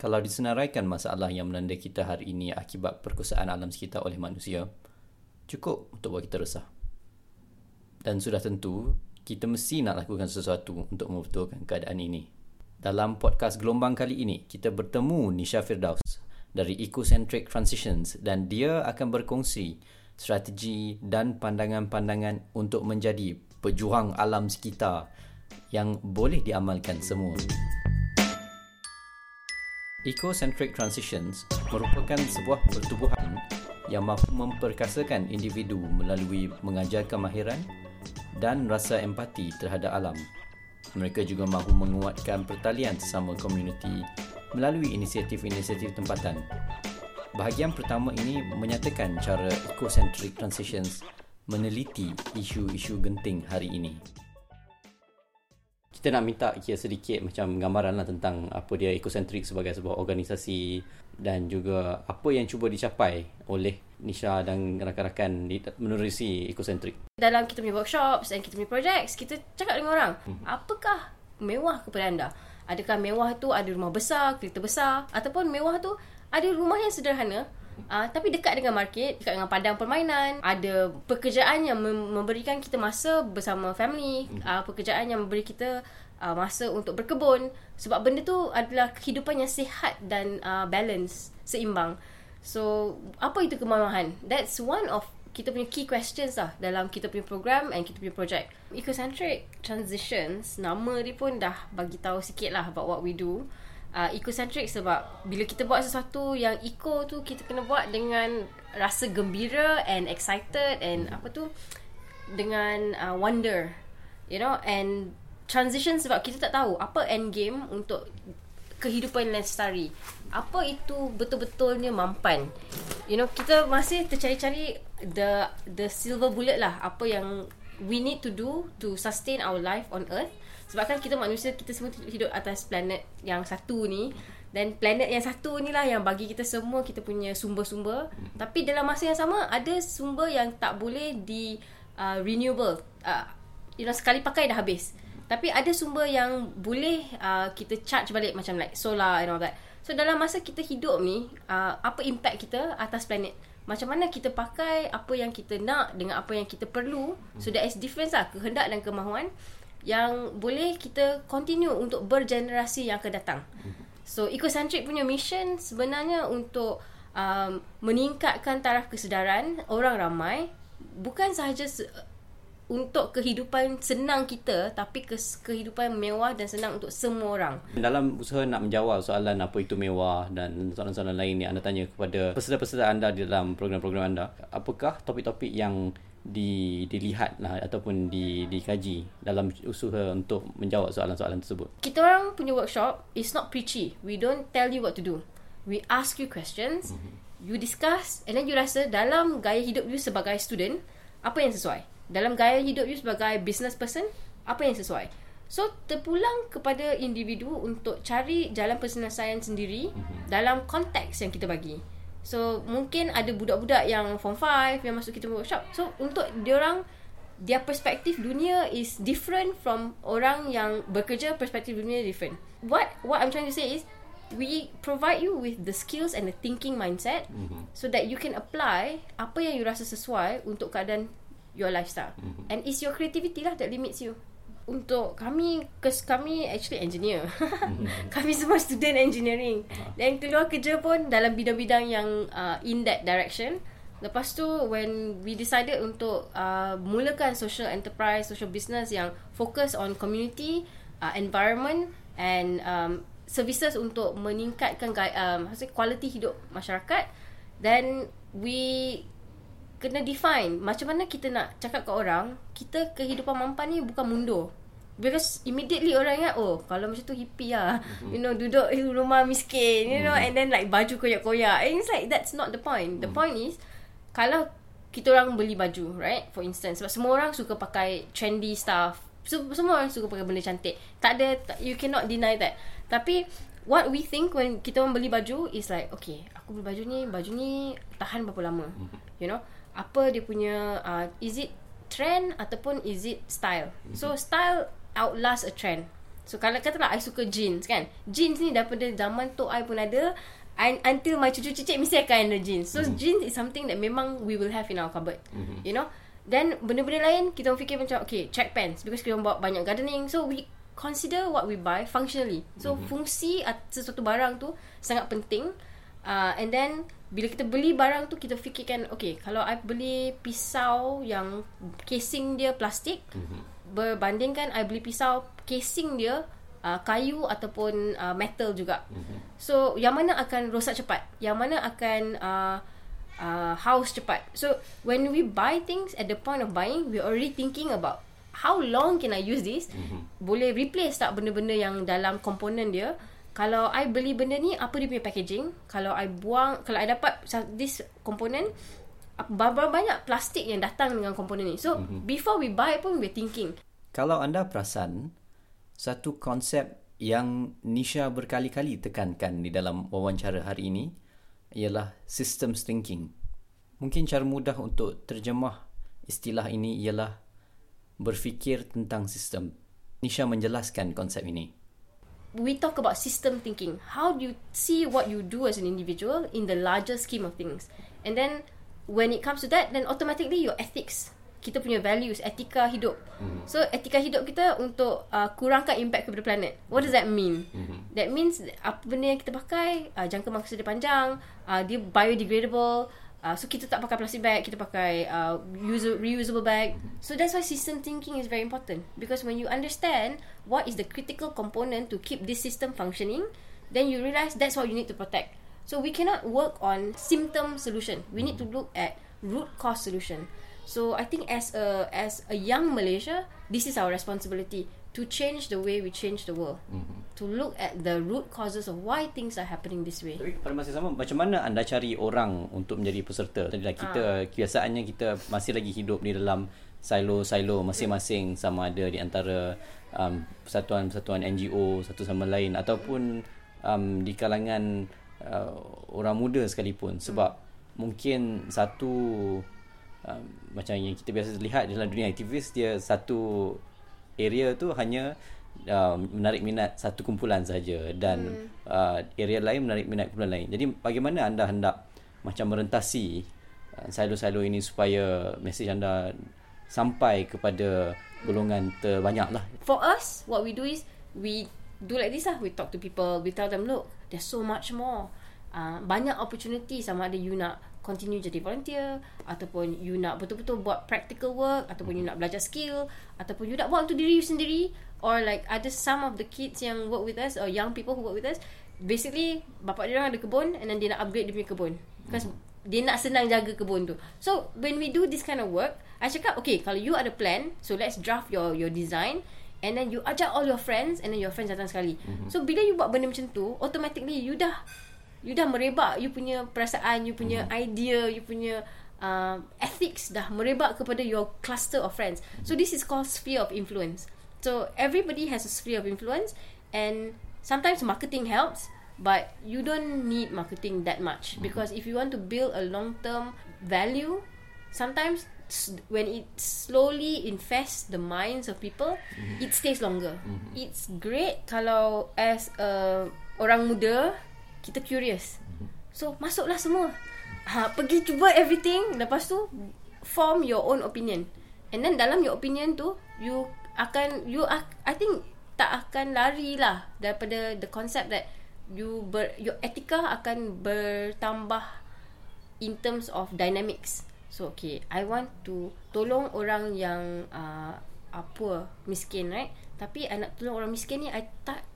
Kalau disenaraikan masalah yang melanda kita hari ini akibat perkosaan alam sekitar oleh manusia, cukup untuk buat kita resah. Dan sudah tentu, kita mesti nak lakukan sesuatu untuk membetulkan keadaan ini. Dalam podcast gelombang kali ini, kita bertemu Nisha Firdaus dari Ecocentric Transitions dan dia akan berkongsi strategi dan pandangan-pandangan untuk menjadi pejuang alam sekitar yang boleh diamalkan semua. Ecocentric Transitions merupakan sebuah pertubuhan yang mahu memperkasakan individu melalui mengajar kemahiran dan rasa empati terhadap alam. Mereka juga mahu menguatkan pertalian sesama komuniti melalui inisiatif-inisiatif tempatan. Bahagian pertama ini menyatakan cara Ecocentric Transitions meneliti isu-isu genting hari ini kita nak minta kira sedikit macam gambaran lah tentang apa dia Ecocentrik sebagai sebuah organisasi dan juga apa yang cuba dicapai oleh Nisha dan rakan-rakan menerusi Ecocentrik. Dalam kita punya workshops dan kita punya projects, kita cakap dengan orang, hmm. apakah mewah kepada anda? Adakah mewah tu ada rumah besar, kereta besar ataupun mewah tu ada rumah yang sederhana Uh, tapi dekat dengan market, dekat dengan padang permainan, ada pekerjaan yang memberikan kita masa bersama family, uh, pekerjaan yang memberi kita uh, masa untuk berkebun sebab benda tu adalah kehidupan yang sihat dan uh, balance, seimbang. So, apa itu kemewahan? That's one of kita punya key questions lah dalam kita punya program and kita punya project. Ecocentric Transitions, nama dia pun dah bagi tahu sikit lah about what we do uh, ecocentric sebab bila kita buat sesuatu yang eco tu kita kena buat dengan rasa gembira and excited and apa tu dengan uh, wonder you know and transition sebab kita tak tahu apa end game untuk kehidupan lestari. Apa itu betul-betulnya mampan? You know kita masih tercari-cari the the silver bullet lah apa yang we need to do to sustain our life on earth sebab kan kita manusia Kita semua hidup atas planet Yang satu ni. Dan planet yang satu ni lah Yang bagi kita semua Kita punya sumber-sumber. Hmm. Tapi dalam masa yang sama Ada sumber yang tak boleh di uh, Renewable. Uh, You know sekali pakai dah habis. Tapi ada sumber yang Boleh uh, kita charge balik Macam like solar and all that. So dalam masa kita hidup ni uh, Apa impact kita Atas planet? Macam mana kita pakai apa yang kita nak dengan apa yang kita perlu? So there is difference lah kehendak dan kemahuan yang boleh kita continue untuk bergenerasi yang akan datang. So Ecocentric punya mission sebenarnya untuk um, meningkatkan taraf kesedaran orang ramai bukan sahaja se- untuk kehidupan senang kita tapi ke- kehidupan mewah dan senang untuk semua orang. Dalam usaha nak menjawab soalan apa itu mewah dan soalan-soalan lain yang anda tanya kepada peserta-peserta anda di dalam program-program anda, apakah topik-topik yang di dilihat lah ataupun di dikaji dalam usaha untuk menjawab soalan-soalan tersebut. Kita orang punya workshop is not preachy. We don't tell you what to do. We ask you questions, mm-hmm. you discuss and then you rasa dalam gaya hidup you sebagai student apa yang sesuai. Dalam gaya hidup you sebagai business person apa yang sesuai. So terpulang kepada individu untuk cari jalan penyelesaian sendiri mm-hmm. dalam konteks yang kita bagi. So mungkin ada budak-budak yang form 5 yang masuk kita workshop. So untuk dia orang dia perspektif dunia is different from orang yang bekerja perspektif dunia different. What what I'm trying to say is we provide you with the skills and the thinking mindset mm-hmm. so that you can apply apa yang you rasa sesuai untuk keadaan your lifestyle. Mm-hmm. And it's your creativity lah that limits you untuk kami kes kami actually engineer. Mm-hmm. kami semua student engineering. Uh-huh. Dan keluar kerja pun dalam bidang-bidang yang uh, in that direction. Lepas tu when we decided untuk uh, mulakan social enterprise, social business yang fokus on community, uh, environment and um, services untuk meningkatkan um, quality hidup masyarakat, then we kena define macam mana kita nak cakap ke orang kita kehidupan mampan ni bukan mundur Because immediately orang ingat Oh kalau macam tu hippie lah mm-hmm. You know Duduk di rumah miskin You know mm-hmm. And then like Baju koyak-koyak And it's like That's not the point The mm-hmm. point is Kalau Kita orang beli baju Right For instance Sebab semua orang suka pakai Trendy stuff so, Semua orang suka pakai benda cantik Tak ada You cannot deny that Tapi What we think When kita orang beli baju Is like Okay Aku beli baju ni Baju ni Tahan berapa lama mm-hmm. You know Apa dia punya uh, Is it trend Ataupun is it style mm-hmm. So style outlast a trend. So kalau katalah I suka jeans kan. Jeans ni daripada zaman tok I pun ada. And until my cucu cicit mesti akan ada jeans. So mm-hmm. jeans is something that memang we will have in our cupboard. Mm-hmm. You know. Then benda-benda lain kita fikir macam okay track pants because kita buat banyak gardening. So we consider what we buy functionally. So mm-hmm. fungsi sesuatu barang tu sangat penting. Uh, and then bila kita beli barang tu kita fikirkan okay kalau I beli pisau yang casing dia plastik mm-hmm. Berbandingkan I beli pisau casing dia uh, kayu ataupun uh, metal juga. Mm-hmm. So yang mana akan rosak cepat? Yang mana akan uh, uh, house cepat? So when we buy things at the point of buying we already thinking about how long can I use this? Mm-hmm. Boleh replace tak benda-benda yang dalam komponen dia? kalau I beli benda ni apa dia punya packaging kalau I buang kalau I dapat this component banyak plastik yang datang dengan komponen ni so mm-hmm. before we buy pun we thinking kalau anda perasan satu konsep yang Nisha berkali-kali tekankan di dalam wawancara hari ini ialah systems thinking mungkin cara mudah untuk terjemah istilah ini ialah berfikir tentang sistem Nisha menjelaskan konsep ini we talk about system thinking. How do you see what you do as an individual in the larger scheme of things? And then when it comes to that, then automatically your ethics, kita punya values, etika hidup. Mm-hmm. So etika hidup kita untuk uh, kurangkan impact kepada planet. What does that mean? Mm-hmm. That means apa benda yang kita pakai, uh, jangka masa dia panjang, uh, dia biodegradable, Uh, so kita tak pakai plastic bag, kita pakai uh, user, reusable bag. So that's why system thinking is very important because when you understand what is the critical component to keep this system functioning, then you realize that's what you need to protect. So we cannot work on symptom solution. We need to look at root cause solution. So I think as a as a young Malaysia, this is our responsibility to change the way we change the world. Mm-hmm. To look at the root causes of why things are happening this way. Tapi pada masa sama macam mana anda cari orang untuk menjadi peserta? Tadilah kita ha. kebiasaannya kita masih lagi hidup di dalam silo-silo masing-masing sama ada di antara um, persatuan-persatuan NGO satu sama lain ataupun um, di kalangan uh, orang muda sekalipun sebab hmm. mungkin satu um, macam yang kita biasa lihat dalam dunia aktivis dia satu area tu hanya uh, menarik minat satu kumpulan saja dan hmm. uh, area lain menarik minat kumpulan lain. Jadi bagaimana anda hendak macam merentasi uh, silo-silo ini supaya mesej anda sampai kepada golongan terbanyak lah. For us, what we do is we do like this lah. We talk to people, we tell them, look, there's so much more. Uh, banyak opportunity sama ada you nak continue jadi volunteer ataupun you nak betul-betul buat practical work ataupun you nak belajar skill ataupun you nak buat untuk diri you sendiri or like ada some of the kids yang work with us or young people who work with us basically bapak dia orang ada kebun and then dia nak upgrade dia punya kebun. Because dia nak senang jaga kebun tu. So when we do this kind of work I cakap okay kalau you ada plan so let's draft your your design and then you ajak all your friends and then your friends datang sekali mm-hmm. so bila you buat benda macam tu automatically you dah you dah merebak you punya perasaan you punya mm. idea you punya uh, ethics dah merebak kepada your cluster of friends so this is called sphere of influence so everybody has a sphere of influence and sometimes marketing helps but you don't need marketing that much mm. because if you want to build a long term value sometimes when it slowly infests the minds of people mm-hmm. it stays longer mm-hmm. it's great kalau as a orang muda kita curious. So masuklah semua. Ha, pergi cuba everything lepas tu form your own opinion. And then dalam your opinion tu you akan you I think tak akan lari lah daripada the concept that you ber, your etika akan bertambah in terms of dynamics. So okay, I want to tolong orang yang uh, apa miskin right? Tapi I nak tolong orang miskin ni I tak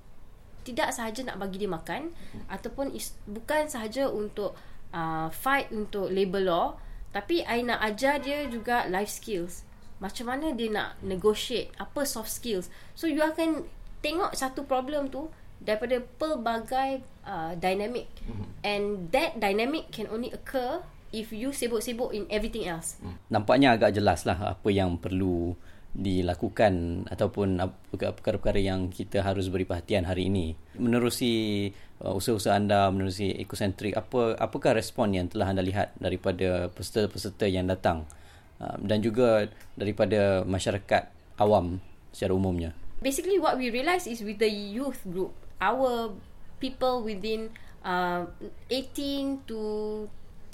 tidak sahaja nak bagi dia makan hmm. ataupun is, bukan sahaja untuk uh, fight untuk labor law tapi I nak ajar dia juga life skills macam mana dia nak negotiate apa soft skills so you akan tengok satu problem tu daripada pelbagai uh, dynamic hmm. and that dynamic can only occur if you sibuk-sibuk in everything else. Hmm. nampaknya agak jelas lah apa yang perlu dilakukan ataupun perkara-perkara yang kita harus beri perhatian hari ini. Menerusi uh, usaha-usaha anda menerusi ekosentrik apa apakah respon yang telah anda lihat daripada peserta-peserta yang datang? Uh, dan juga daripada masyarakat awam secara umumnya. Basically what we realize is with the youth group, our people within uh, 18 to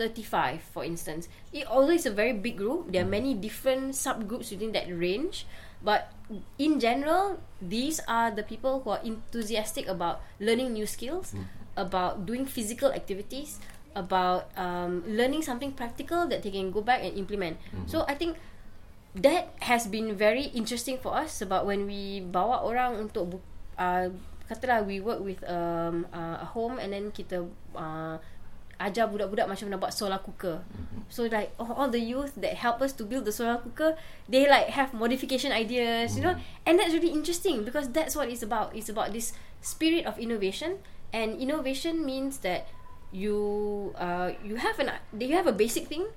35 for instance. It although it's a very big group. There are many different subgroups within that range. But in general these are the people who are enthusiastic about learning new skills about doing physical activities about um, learning something practical that they can go back and implement. So i think that has been very interesting for us sebab when we bawa orang untuk bu- uh, katalah we work with um, uh, a home and then kita uh, ajar budak-budak macam nak buat solar cooker. So like all, all the youth that help us to build the solar cooker, they like have modification ideas, you know, and that's really interesting because that's what it's about. It's about this spirit of innovation, and innovation means that you uh, you have an you have a basic thing,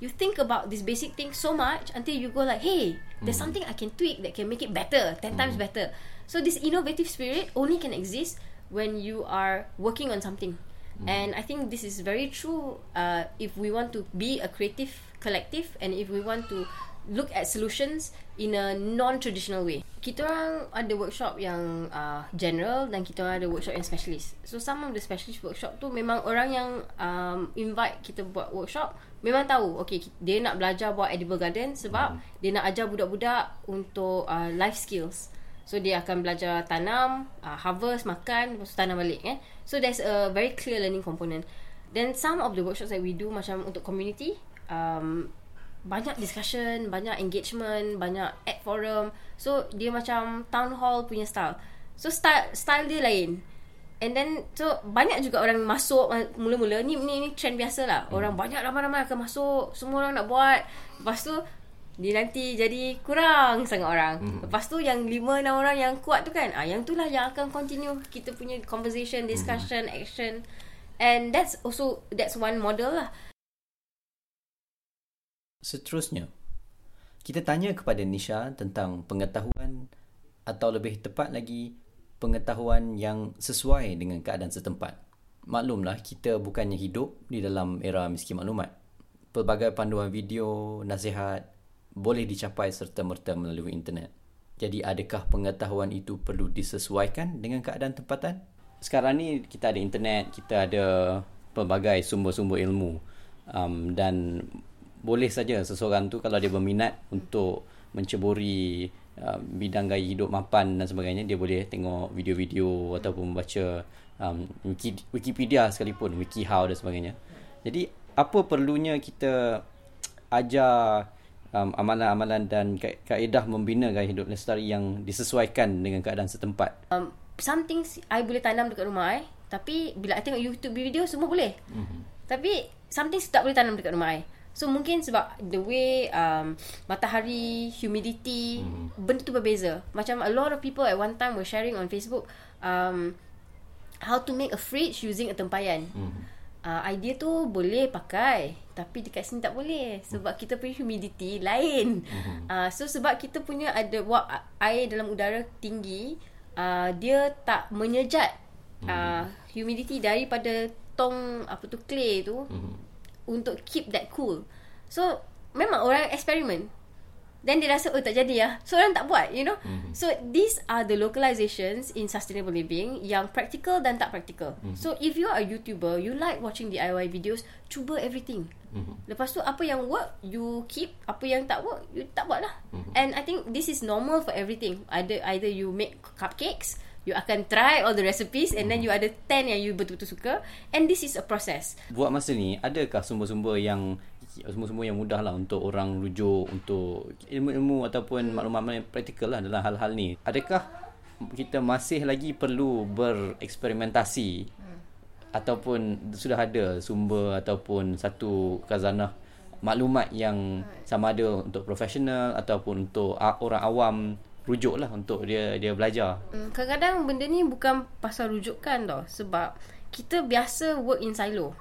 you think about this basic thing so much until you go like, hey, there's something I can tweak that can make it better, 10 times better. So this innovative spirit only can exist when you are working on something. And I think this is very true uh, if we want to be a creative collective and if we want to look at solutions in a non-traditional way. Kita orang ada workshop yang uh, general dan kita orang ada workshop yang specialist. So some of the specialist workshop tu memang orang yang um, invite kita buat workshop memang tahu okay dia nak belajar buat edible garden sebab dia nak ajar budak-budak untuk uh, life skills. So dia akan belajar tanam, uh, harvest, makan, lepas tu tanam balik eh. So there's a very clear learning component. Then some of the workshops that we do macam untuk community, um, banyak discussion, banyak engagement, banyak ad forum. So dia macam town hall punya style. So style style dia lain. And then so banyak juga orang masuk ma- mula-mula ni ni ni trend biasa lah. Orang banyak ramai-ramai akan masuk, semua orang nak buat. Lepas tu dia nanti jadi kurang sangat orang. Mm. Lepas tu yang lima enam orang yang kuat tu kan, ah yang tu lah yang akan continue kita punya conversation, discussion, mm. action. And that's also that's one model lah. Seterusnya, kita tanya kepada Nisha tentang pengetahuan atau lebih tepat lagi pengetahuan yang sesuai dengan keadaan setempat. Maklumlah kita bukannya hidup di dalam era miskin maklumat. Pelbagai panduan video, nasihat boleh dicapai serta-merta melalui internet. Jadi adakah pengetahuan itu perlu disesuaikan dengan keadaan tempatan? Sekarang ni kita ada internet, kita ada pelbagai sumber-sumber ilmu um, dan boleh saja seseorang tu kalau dia berminat untuk menceburi uh, bidang gaya hidup mapan dan sebagainya dia boleh tengok video-video ataupun membaca um, Wiki, Wikipedia sekalipun WikiHow dan sebagainya jadi apa perlunya kita ajar um, amalan-amalan dan ka- kaedah membina gaya hidup lestari yang disesuaikan dengan keadaan setempat Um, some things I boleh tanam dekat rumah I Tapi bila I tengok YouTube video semua boleh mm-hmm. Tapi some things tak boleh tanam dekat rumah I So mungkin sebab the way um, matahari, humidity, mm-hmm. benda tu berbeza. Macam a lot of people at one time were sharing on Facebook um, how to make a fridge using a tempayan. Mm-hmm. Uh, idea tu boleh pakai tapi dekat sini tak boleh sebab kita punya humidity lain. Mm-hmm. Uh, so sebab kita punya ada wap air dalam udara tinggi, uh, dia tak menyejat uh, humidity daripada tong apa tu clay tu mm-hmm untuk keep that cool. So memang orang eksperimen. Then dia rasa oh tak jadi lah. So orang tak buat, you know. Mm-hmm. So these are the localizations in sustainable living yang practical dan tak practical. Mm-hmm. So if you are a YouTuber, you like watching DIY videos, cuba everything. Mm-hmm. Lepas tu apa yang work, you keep. Apa yang tak work, you tak buat lah. Mm-hmm. And I think this is normal for everything. Either either you make cupcakes, you akan try all the recipes and then you ada 10 yang you betul-betul suka and this is a process. Buat masa ni adakah sumber-sumber yang sumber-sumber yang mudah lah untuk orang rujuk untuk ilmu-ilmu ataupun maklumat-maklumat yang praktikal lah dalam hal-hal ni. Adakah kita masih lagi perlu bereksperimentasi hmm. ataupun sudah ada sumber ataupun satu khazanah maklumat yang sama ada untuk profesional ataupun untuk orang awam rujuk lah untuk dia dia belajar. Hmm, kadang-kadang benda ni bukan pasal rujukan tau. Sebab kita biasa work in silo.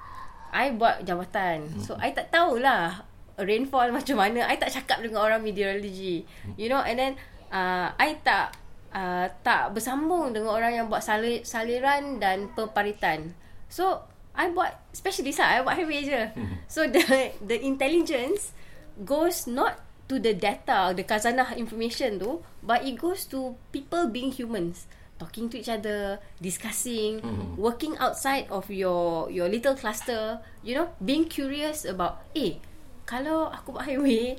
I buat jawatan. Hmm. So, I tak tahulah rainfall macam mana. I tak cakap dengan orang meteorology. You know, and then uh, I tak uh, tak bersambung dengan orang yang buat salir, saliran dan peparitan. So, I buat specialist lah. I buat highway je. So, the the intelligence goes not to the data, the khazanah information tu, but it goes to people being humans, talking to each other, discussing, mm-hmm. working outside of your your little cluster, you know, being curious about, eh, kalau aku buat highway,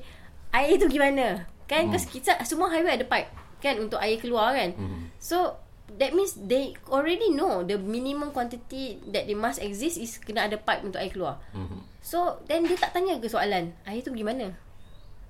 air tu gimana? Kan, mm. kita semua highway ada pipe, kan, untuk air keluar kan. Mm. So that means they already know the minimum quantity that they must exist is kena ada pipe untuk air keluar. Mm-hmm. So then dia tak tanya ke soalan air tu pergi mana?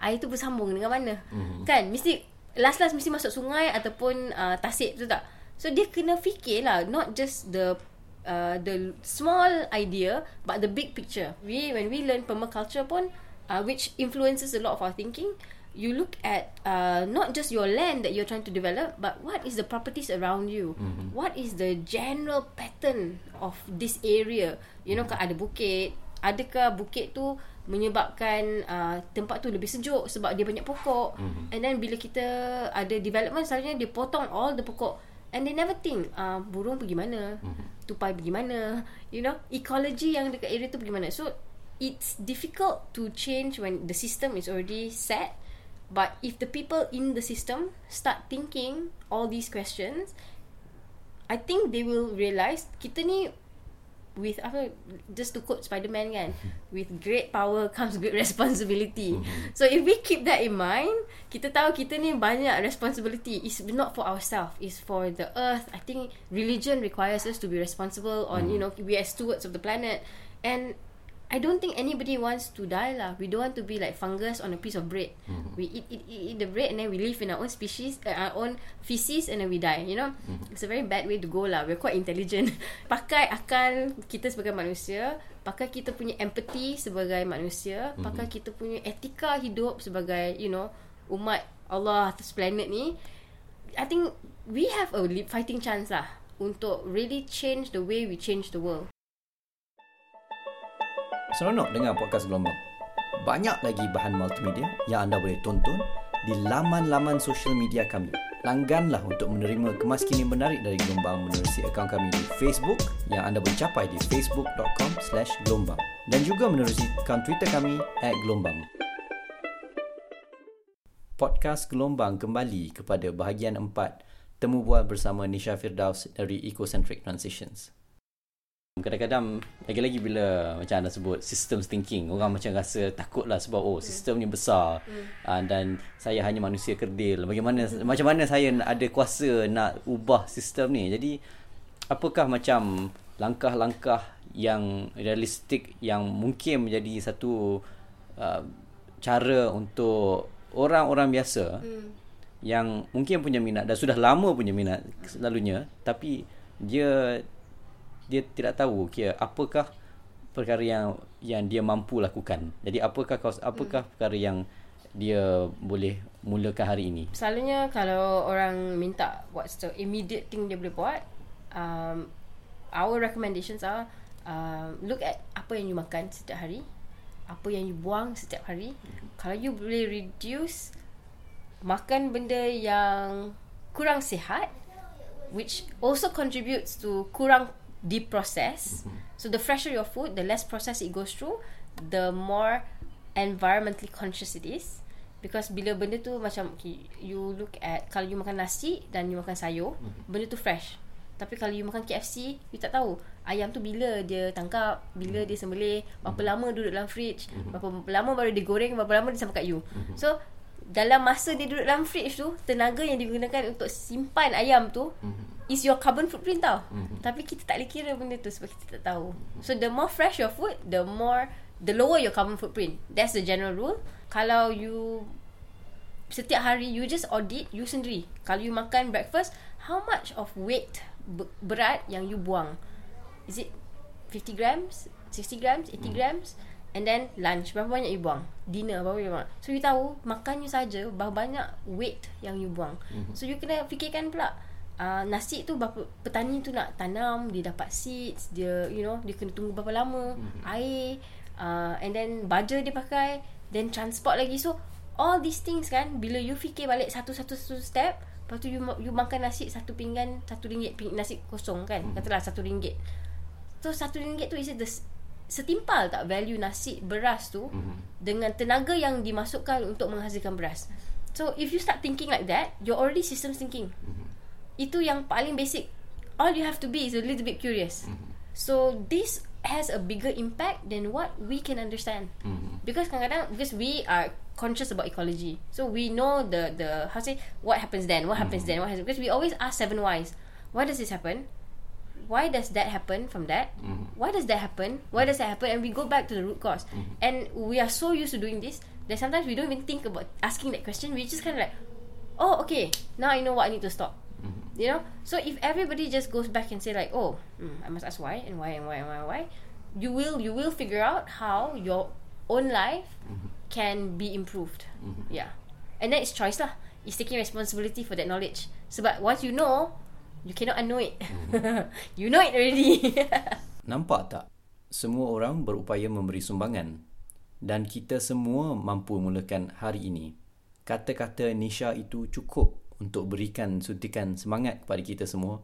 Air tu bersambung dengan mana? Mm-hmm. Kan mesti last last mesti masuk sungai ataupun uh, tasik tu tak? So dia kena fikir lah not just the uh, the small idea but the big picture. We when we learn permaculture pun uh, which influences a lot of our thinking you look at uh, not just your land that you're trying to develop, but what is the properties around you? Mm-hmm. What is the general pattern of this area? You know, mm-hmm. ada bukit, adakah bukit tu menyebabkan uh, tempat tu lebih sejuk sebab dia banyak pokok? Mm-hmm. And then bila kita ada development, selalunya dia potong all the pokok. And they never think uh, burung pergi mana, mm-hmm. tupai pergi mana, you know, ecology yang dekat area tu pergi mana. So it's difficult to change when the system is already set. But if the people in the system start thinking all these questions, I think they will realise kita ni with apa just to quote Spider-Man kan, with great power comes great responsibility. Mm-hmm. So if we keep that in mind, kita tahu kita ni banyak responsibility. It's not for ourselves, it's for the earth. I think religion requires us to be responsible on, mm. you know, we are stewards of the planet. And I don't think anybody wants to die lah. We don't want to be like fungus on a piece of bread. Mm-hmm. We eat, eat, eat, eat the bread and then we live in our own species, uh, our own feces and then we die. You know, mm-hmm. it's a very bad way to go lah. We're quite intelligent. pakai akal kita sebagai manusia, pakai kita punya empathy sebagai manusia, mm-hmm. pakai kita punya etika hidup sebagai you know umat Allah atas planet ni. I think we have a fighting chance lah untuk really change the way we change the world. Seronok dengar podcast Gelombang. Banyak lagi bahan multimedia yang anda boleh tonton di laman-laman sosial media kami. Langganlah untuk menerima kemaskinan menarik dari Gelombang menerusi akaun kami di Facebook yang anda boleh capai di facebook.com slash gelombang dan juga menerusi akaun Twitter kami at gelombang. Podcast Gelombang kembali kepada bahagian 4 Temu Bual bersama Nisha Firdaus dari Ecocentric Transitions. Kadang-kadang lagi-lagi bila macam anda sebut system thinking orang macam rasa takut lah sebab oh sistem ni besar hmm. uh, dan saya hanya manusia kerdil bagaimana macam mana saya ada kuasa nak ubah sistem ni jadi apakah macam langkah-langkah yang realistik yang mungkin menjadi satu uh, cara untuk orang-orang biasa hmm. yang mungkin punya minat dan sudah lama punya minat selalunya tapi dia dia tidak tahu kira apakah perkara yang yang dia mampu lakukan. Jadi apakah apakah hmm. perkara yang dia boleh mulakan hari ini? Selalunya kalau orang minta what's the immediate thing dia boleh buat, um, our recommendations are um, look at apa yang you makan setiap hari, apa yang you buang setiap hari. Hmm. Kalau you boleh reduce makan benda yang kurang sihat which also contributes to kurang deep process. Mm-hmm. So the fresher your food, the less process it goes through, the more environmentally conscious it is. Because bila benda tu macam okay, you look at kalau you makan nasi dan you makan sayur, mm-hmm. benda tu fresh. Tapi kalau you makan KFC, you tak tahu ayam tu bila dia tangkap, bila mm-hmm. dia sembelih, berapa mm-hmm. lama duduk dalam fridge, mm-hmm. berapa lama baru dia goreng, berapa lama dia sampai kat you. Mm-hmm. So dalam masa dia duduk dalam fridge tu, tenaga yang digunakan untuk simpan ayam tu mm-hmm is your carbon footprint tau. Mm-hmm. Tapi kita tak boleh kira benda tu sebab kita tak tahu. Mm-hmm. So the more fresh your food, the more the lower your carbon footprint. That's the general rule. Kalau you setiap hari you just audit you sendiri. Kalau you makan breakfast, how much of weight berat yang you buang? Is it 50 grams, 60 grams, 80 mm-hmm. grams? And then lunch Berapa banyak you buang Dinner berapa banyak So you tahu Makan you saja Berapa banyak weight Yang you buang mm-hmm. So you kena fikirkan pula uh, nasi tu berapa petani tu nak tanam dia dapat seeds dia you know dia kena tunggu berapa lama mm-hmm. air uh, and then baja dia pakai then transport lagi so all these things kan bila you fikir balik satu-satu satu step lepas tu you, you makan nasi satu pinggan satu ringgit ping, nasi kosong kan mm-hmm. katalah satu ringgit so satu ringgit tu is the setimpal tak value nasi beras tu mm-hmm. dengan tenaga yang dimasukkan untuk menghasilkan beras. So if you start thinking like that, you're already system thinking. Mm-hmm. Itu yang paling basic. All you have to be is a little bit curious. Mm-hmm. So this has a bigger impact than what we can understand. Mm-hmm. Because kadang-kadang because we are conscious about ecology. So we know the the how say what happens then, what happens mm-hmm. then, what happens because we always ask seven whys. Why does this happen? Why does that happen from that? Mm-hmm. Why does that happen? Why does that happen? And we go back to the root cause. Mm-hmm. And we are so used to doing this that sometimes we don't even think about asking that question. We just kind of like, oh, okay, now I know what I need to stop. Mm-hmm. You know? So if everybody just goes back and say like, oh, mm, I must ask why and why and why and why and why, you will you will figure out how your own life mm-hmm. can be improved. Mm-hmm. Yeah. And then it's choice lah. It's taking responsibility for that knowledge. So but once you know, You cannot unknow it. Mm. you know it already. Nampak tak? Semua orang berupaya memberi sumbangan. Dan kita semua mampu mulakan hari ini. Kata-kata Nisha itu cukup untuk berikan suntikan semangat kepada kita semua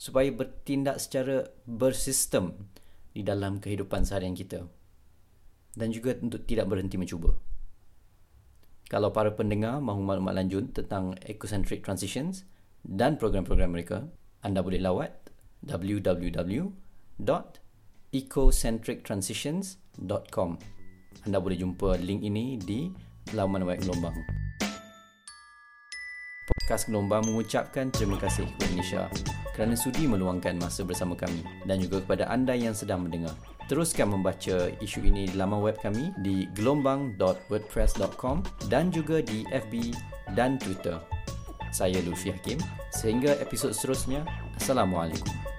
supaya bertindak secara bersistem di dalam kehidupan seharian kita. Dan juga untuk tidak berhenti mencuba. Kalau para pendengar mahu maklumat lanjut tentang ecocentric transitions, dan program-program mereka, anda boleh lawat www.ecocentrictransitions.com. Anda boleh jumpa link ini di laman web Gelombang. Podcast Gelombang mengucapkan terima kasih kepada Nisha kerana sudi meluangkan masa bersama kami dan juga kepada anda yang sedang mendengar. Teruskan membaca isu ini di laman web kami di gelombang.wordpress.com dan juga di FB dan Twitter. Saya Lutfi Hakim. Sehingga episod seterusnya. Assalamualaikum.